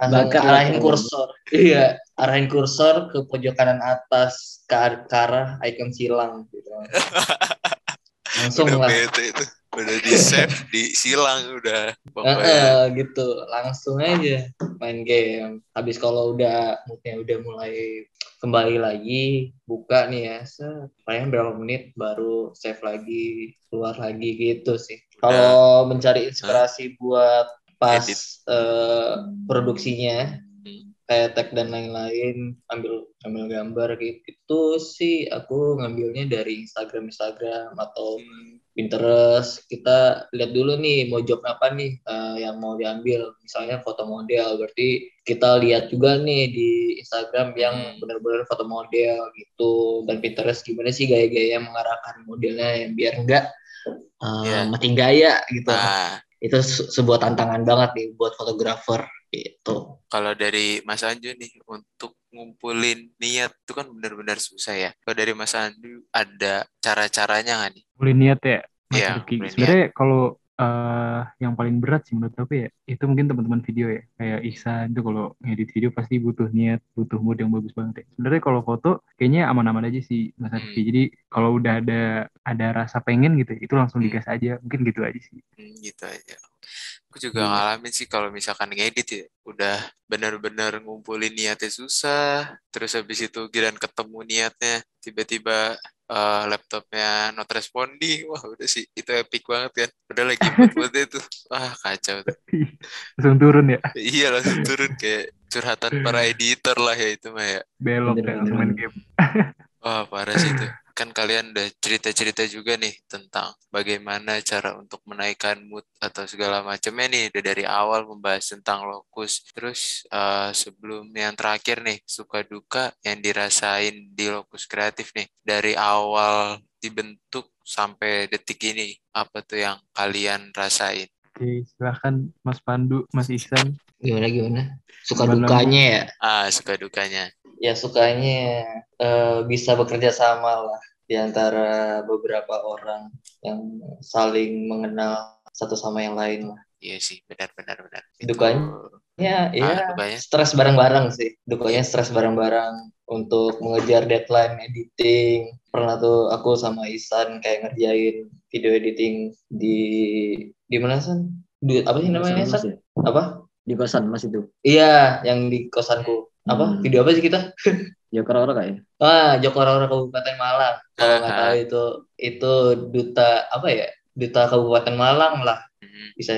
langsung Bakar arahin ya. kursor. Iya, arahin kursor ke pojok kanan atas ke, ar- ke arah icon silang gitu. Langsung udah lah. bete itu udah di save di silang udah pokoknya gitu langsung aja main game habis kalau udah moodnya udah mulai kembali lagi buka nih ya paling berapa menit baru save lagi keluar lagi gitu sih kalau mencari inspirasi buat pas Edit. eh, produksinya. Kayak tag dan lain-lain ambil ambil gambar gitu sih. Aku ngambilnya dari Instagram Instagram atau Hmm, Pinterest. Kita lihat dulu nih mau job apa nih eh, yang mau diambil. Misalnya foto model berarti kita lihat juga nih di Instagram yang Hmm. benar-benar foto model gitu. Dan Pinterest gimana sih gaya-gaya mengarahkan modelnya yang biar enggak eh, Iya. mati gaya gitu. Nah. Itu se- sebuah tantangan banget nih buat fotografer gitu kalau dari Mas Anju nih untuk ngumpulin niat itu kan benar-benar susah ya kalau dari Mas Anju ada cara-caranya nggak nih Mulai niat ya, Mas Iya, Sebenarnya kalau eh, yang paling berat sih menurut aku ya, itu mungkin teman-teman video ya. Kayak Ihsan itu kalau ngedit video pasti butuh niat, butuh mood yang bagus banget ya. Sebenarnya kalau foto kayaknya aman-aman aja sih Mas Hmm. Jadi kalau udah ada ada rasa pengen gitu, itu langsung Hmm. digas aja. Mungkin gitu aja sih. Hmm, gitu aja aku juga Iya. ngalamin sih kalau misalkan ngedit ya udah benar-benar ngumpulin niatnya susah terus habis itu giran ketemu niatnya tiba-tiba eh, laptopnya not responding wah udah sih itu epic banget kan udah lagi mood itu wah kacau tuh. Langsung turun ya, iya langsung turun kayak curhatan para editor lah ya itu mah ya belok ya, langsung main game. Wah, parah sih itu. Kan kalian udah cerita-cerita juga nih tentang bagaimana cara untuk menaikkan mood atau segala macamnya nih. Udah dari awal membahas tentang lokus. Terus eh, sebelum yang terakhir nih, suka duka yang dirasain di lokus kreatif nih. Dari awal dibentuk sampai detik ini. Apa tuh yang kalian rasain? Oke, silahkan Mas Pandu, Mas Ihsan. gimana gimana suka Gimana, dukanya ya Ah, suka dukanya. Ya sukanya eh, bisa bekerja sama lah di antara beberapa orang yang saling mengenal satu sama yang lain lah. Iya sih, benar-benar benar. Dukanya? Ya, ya Ah, dukanya? stres bareng-bareng sih. Dukanya stres bareng-bareng untuk mengejar deadline editing. Pernah tuh aku sama Isan kayak ngerjain video editing di di mana San? Di apa sih namanya Mas San? ya? Apa? di kosan mas itu Iya, yang di kosanku. Apa? Hmm. Video apa sih kita? orang-orang kayak Ah, Jokororo Kabupaten Malang. Kalau nggak Aha. tahu itu itu duta apa ya? duta Kabupaten Malang lah Hmm. bisa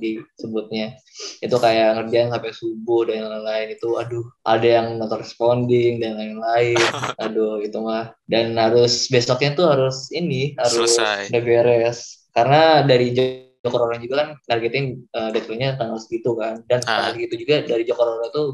disebutnya itu kayak ngerjain sampai subuh dan lain-lain itu aduh ada yang not responding dan lain-lain aduh itu mah dan harus besoknya tuh harus ini harus Selesai. udah beres karena dari Joko Roro juga kan targetin uh, deadline-nya tanggal segitu kan dan Ah. tanggal segitu juga dari Joko Roro tuh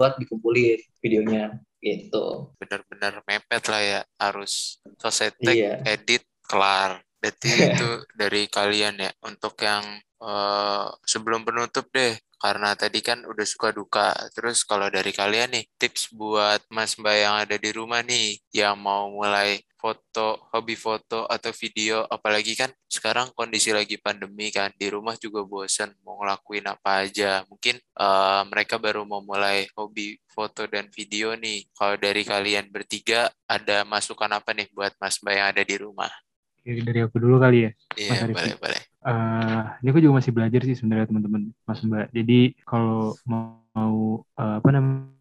buat dikumpulin videonya gitu. Benar-benar mepet lah ya harus selesai iya. edit kelar. Berarti itu dari kalian ya untuk yang eh, sebelum penutup deh karena tadi kan udah suka duka. Terus kalau dari kalian nih tips buat mas mbak yang ada di rumah nih yang mau mulai foto hobi foto atau video. Apalagi kan sekarang kondisi lagi pandemi kan di rumah juga bosen mau ngelakuin apa aja. Mungkin eh, mereka baru mau mulai hobi foto dan video nih. Kalau dari kalian bertiga ada masukan apa nih buat mas mbak yang ada di rumah dari aku dulu kali ya. iya Arifin. boleh boleh Eh, ini aku juga masih belajar sih sebenarnya teman-teman, Mas Mbak. Jadi kalau mau, mau, eh, apa namanya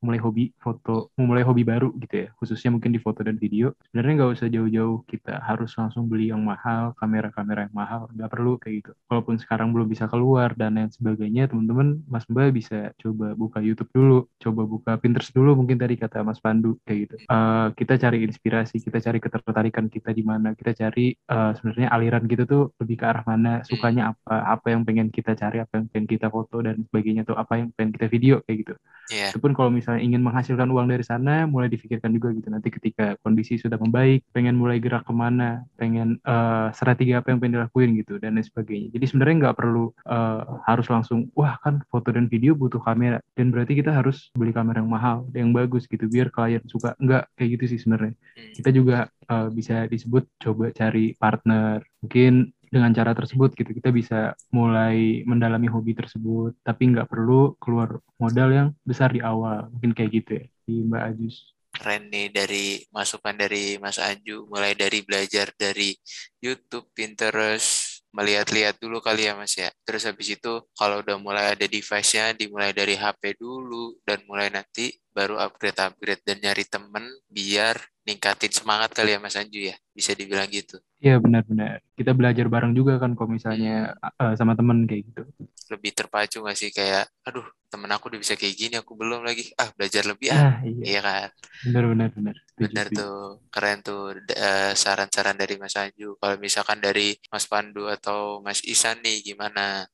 mulai hobi foto, mau mulai hobi baru gitu ya, khususnya mungkin di foto dan video, sebenarnya nggak usah jauh-jauh kita harus langsung beli yang mahal, kamera-kamera yang mahal, nggak perlu kayak gitu. Walaupun sekarang belum bisa keluar dan lain sebagainya, teman-teman, Mas Mbak bisa coba buka YouTube dulu, coba buka Pinterest dulu, mungkin tadi kata Mas Pandu kayak gitu. Eh, kita cari inspirasi, kita cari ketertarikan kita di mana, kita cari eh, sebenarnya aliran kita tuh lebih ke arah mana, sukanya apa, apa yang pengen kita cari, apa yang pengen kita foto dan sebagainya tuh, apa yang pengen kita video kayak gitu. Itu pun kalau misalnya ingin menghasilkan uang dari sana, mulai difikirkan juga gitu. Nanti ketika kondisi sudah membaik, pengen mulai gerak ke mana, pengen eh, strategi apa yang pengen dilakuin gitu, dan lain sebagainya. Jadi sebenarnya nggak perlu eh, harus langsung, wah kan foto dan video butuh kamera, dan berarti kita harus beli kamera yang mahal, yang bagus gitu, biar klien suka. Nggak kayak gitu sih sebenarnya. Hmm. Kita juga eh, bisa disebut coba cari partner, mungkin dengan cara tersebut gitu. Kita bisa mulai mendalami hobi tersebut tapi nggak perlu keluar modal yang besar di awal. Mungkin kayak gitu ya di Mbak Ajus. Keren nih dari masukan dari Mas Anju mulai dari belajar dari YouTube, Pinterest, melihat-lihat dulu kali ya Mas ya. Terus habis itu kalau udah mulai ada device-nya dimulai dari HP dulu dan mulai nanti baru upgrade-upgrade dan nyari temen biar ningkatin semangat kali ya Mas Anju ya. Bisa dibilang gitu. Iya benar-benar kita belajar bareng juga kan kalau misalnya eh, sama temen kayak gitu Lebih terpacu nggak sih kayak aduh temen aku udah bisa kayak gini aku belum lagi. Ah belajar lebih ah. ah iya Iya kan? benar-benar benar setuju. tuh, keren tuh eh, saran-saran dari Mas Anju. Kalau misalkan dari Mas Pandu atau Mas Isan nih gimana?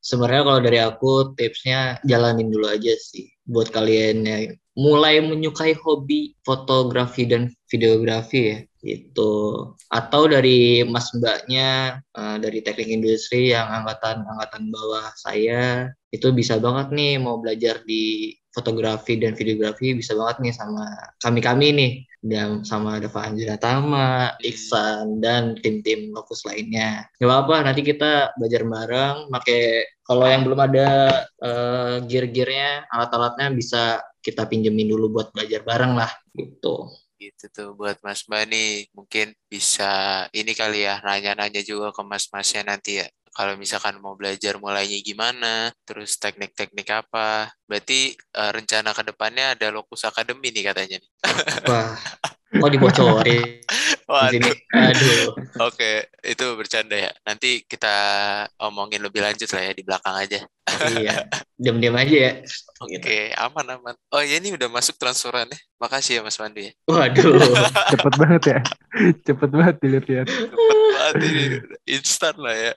Sebenarnya kalau dari aku tipsnya jalanin dulu aja sih buat kalian yang mulai menyukai hobi fotografi dan videografi ya gitu. Atau dari mas mbaknya eh, dari teknik industri yang angkatan angkatan bawah saya itu bisa banget nih mau belajar di fotografi dan videografi bisa banget nih sama kami-kami nih dan sama Dava Anjuna Tama, Iksan dan tim-tim lokus lainnya. Gak apa-apa, nanti kita belajar bareng. Pakai kalau yang belum ada eh, gear-gearnya, alat-alatnya bisa kita pinjemin dulu buat belajar bareng lah gitu. Gitu tuh buat Mas Mbak nih, mungkin bisa ini kali ya nanya-nanya juga ke Mas-Masnya nanti ya. Kalau misalkan mau belajar mulainya gimana, terus teknik-teknik apa. Berarti eh, rencana ke depannya ada Lokus Academy nih katanya nih. Wah, kok dibocorin di sini? Aduh. Oke, itu bercanda ya. Nanti kita omongin lebih lanjut lah ya di belakang aja. Iya, diam-diam aja ya. Oke, aman aman. Oh ya ini udah masuk transferannya. Makasih ya Mas Pandu ya. Waduh. cepet banget ya cepet banget dilihat-lihat Cepet banget ini, instan lah ya.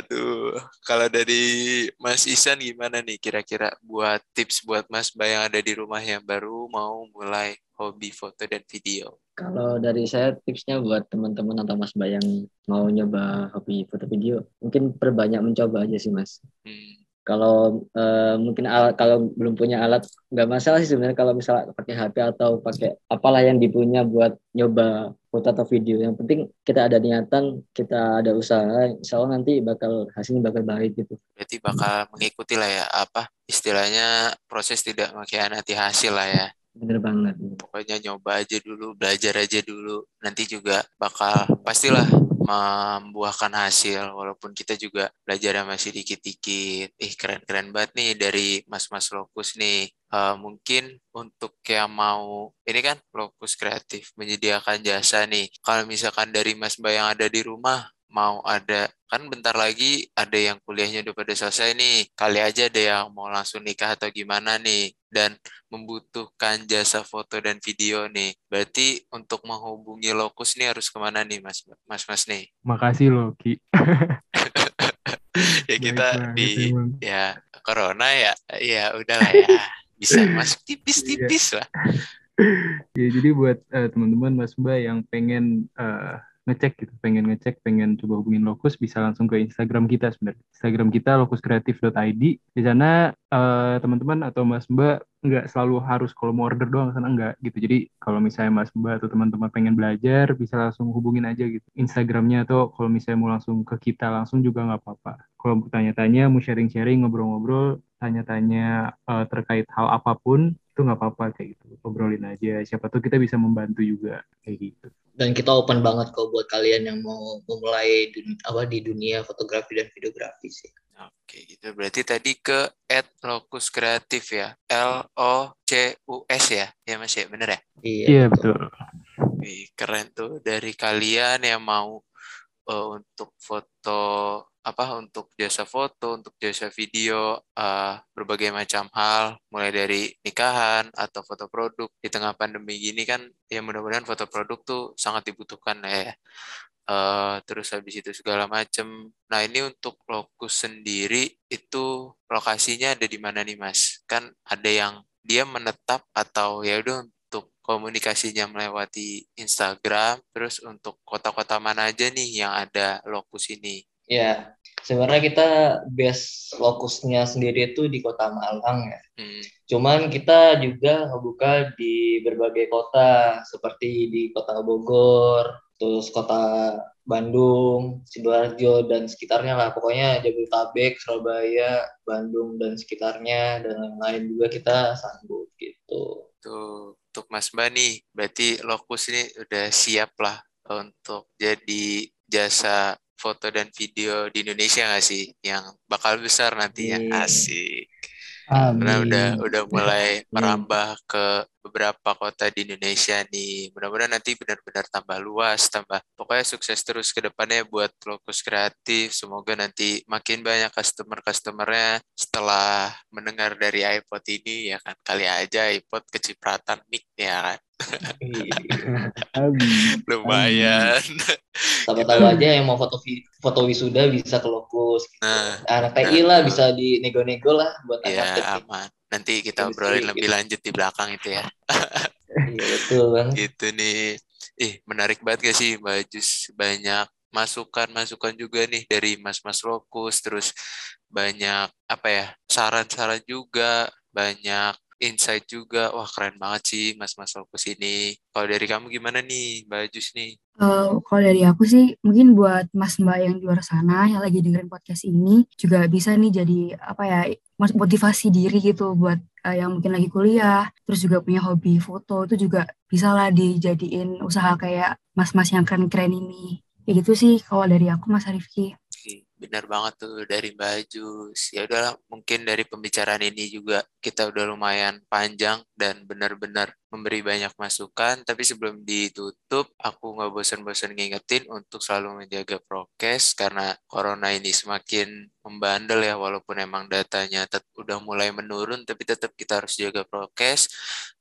Aduh, kalau dari Mas Isan gimana nih kira-kira buat tips buat Mas Mbak yang ada di rumah yang baru mau mulai hobi foto dan video? Kalau dari saya tipsnya buat teman-teman atau Mas Mbak yang mau nyoba hobi foto video, mungkin perbanyak mencoba aja sih Mas. Hmm, Kalau eh, mungkin alat, kalau belum punya alat nggak masalah sih sebenarnya kalau misalnya pakai HP atau pakai apalah yang dipunya buat nyoba foto atau video. Yang penting kita ada niatan, kita ada usaha, insya Allah nanti bakal hasilnya bakal baik gitu. berarti bakal mengikuti lah ya apa istilahnya proses tidak mengkhianati hasil lah ya. Bener banget. Pokoknya nyoba aja dulu, belajar aja dulu. Nanti juga bakal pastilah membuahkan hasil walaupun kita juga belajarnya masih dikit-dikit. Ih keren-keren banget nih dari Mas-mas Lokus nih. Eh, mungkin untuk yang mau ini kan Lokus kreatif menyediakan jasa nih. Kalau misalkan dari Mas Mbak yang ada di rumah mau ada kan bentar lagi ada yang kuliahnya udah pada selesai nih. Kali aja ada yang mau langsung nikah atau gimana nih. Dan membutuhkan jasa foto dan video nih. Berarti untuk menghubungi lokus nih harus ke mana nih mas? Mas mas nih? Makasih loh Ki. ya kita Baik di emang. ya corona ya. Ya udahlah ya. Bisa masuk tipis-tipis lah. Ya, jadi buat eh, teman-teman Mas Mbak yang pengen eh, ngecek gitu, pengen ngecek, pengen coba hubungin Lokus bisa langsung ke Instagram kita sebenarnya. Instagram kita lokuskreatif.id. Di sana eh, teman-teman atau Mas Mbak nggak selalu harus kalau mau order doang sana enggak gitu. Jadi kalau misalnya Mas Mbak atau teman-teman pengen belajar bisa langsung hubungin aja gitu Instagramnya atau kalau misalnya mau langsung ke kita langsung juga nggak apa-apa. Kalau mau tanya-tanya, mau sharing-sharing, ngobrol-ngobrol, tanya-tanya eh, terkait hal apa pun itu nggak apa-apa kayak gitu obrolin aja siapa tahu kita bisa membantu juga kayak gitu Dan kita open banget kok buat kalian yang mau memulai dun- apa di dunia fotografi dan videografi sih. Oke, gitu. Berarti tadi ke at locus kreatif ya. L O C U S ya. Ya Mas ya, bener ya? iya betul Wih, keren tuh dari kalian yang mau eh, untuk foto apa untuk jasa foto, untuk jasa video, eh, berbagai macam hal, mulai dari nikahan atau foto produk di tengah pandemi gini kan, ya mudah-mudahan foto produk tuh sangat dibutuhkan ya. Eh, terus habis itu segala macam. Nah ini untuk lokus sendiri itu lokasinya ada di mana nih Mas? Kan ada yang dia menetap atau ya udah untuk komunikasinya melewati Instagram, terus untuk kota-kota mana aja nih yang ada lokus ini? Ya, sebenarnya kita base lokusnya sendiri itu di Kota Malang ya. Hmm, Cuman kita juga ngebuka di berbagai kota seperti di Kota Bogor, terus Kota Bandung, Sidoarjo dan sekitarnya lah. Pokoknya Jabodetabek, Surabaya, Bandung dan sekitarnya dan lain-lain juga kita sanggup gitu. tuh untuk Mas Mbak nih, berarti lokus ini udah siap lah untuk jadi jasa foto dan video di Indonesia nggak sih? Yang bakal besar nantinya. Amin. Asik. Karena udah udah mulai Amin. merambah ke beberapa kota di Indonesia nih. Mudah-mudahan nanti benar-benar tambah luas, tambah pokoknya sukses terus ke depannya buat Lokus Kreatif. Semoga nanti makin banyak customer-customernya setelah mendengar dari iPod ini ya kan. Kali aja iPod kecipratan mic ya kan. Amin. Lumayan. Tahu-tahu aja yang mau foto foto wisuda bisa ke lokus. Gitu. Nah, Anak TI lah bisa di nego-nego lah buat ya anak TI. aman. Nanti kita obrolin gitu. lebih lanjut di belakang itu ya. Iya betul bang. gitu nih. Ih, menarik banget gak sih Mbak Jus? Banyak masukan-masukan juga nih dari Mas-Mas Lokus, terus banyak apa ya, saran-saran juga, banyak insight juga. Wah, keren banget sih Mas-Mas Lokus ini. Kalau dari kamu gimana nih, Mbak Jus nih? Eh, kalau dari aku sih mungkin buat Mas Mbak yang di luar sana yang lagi dengerin podcast ini juga bisa nih jadi apa ya motivasi diri gitu buat eh, yang mungkin lagi kuliah terus juga punya hobi foto itu juga bisa lah dijadiin usaha kayak mas-mas yang keren-keren ini kayak gitu sih kalau dari aku Mas Arifki Benar banget tuh dari Mbak Jus. Ya udahlah, mungkin dari pembicaraan ini juga kita udah lumayan panjang dan benar-benar memberi banyak masukan. Tapi sebelum ditutup, aku nggak bosan-bosan ngingetin untuk selalu menjaga prokes karena corona ini semakin membandel ya, walaupun emang datanya tet- udah mulai menurun, tapi tetap kita harus jaga prokes,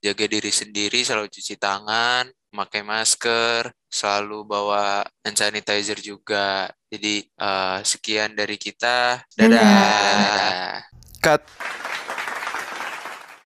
jaga diri sendiri, selalu cuci tangan, memakai masker, selalu bawa hand sanitizer juga. Jadi eh, sekian dari kita. Dadah. Dadah. Cut.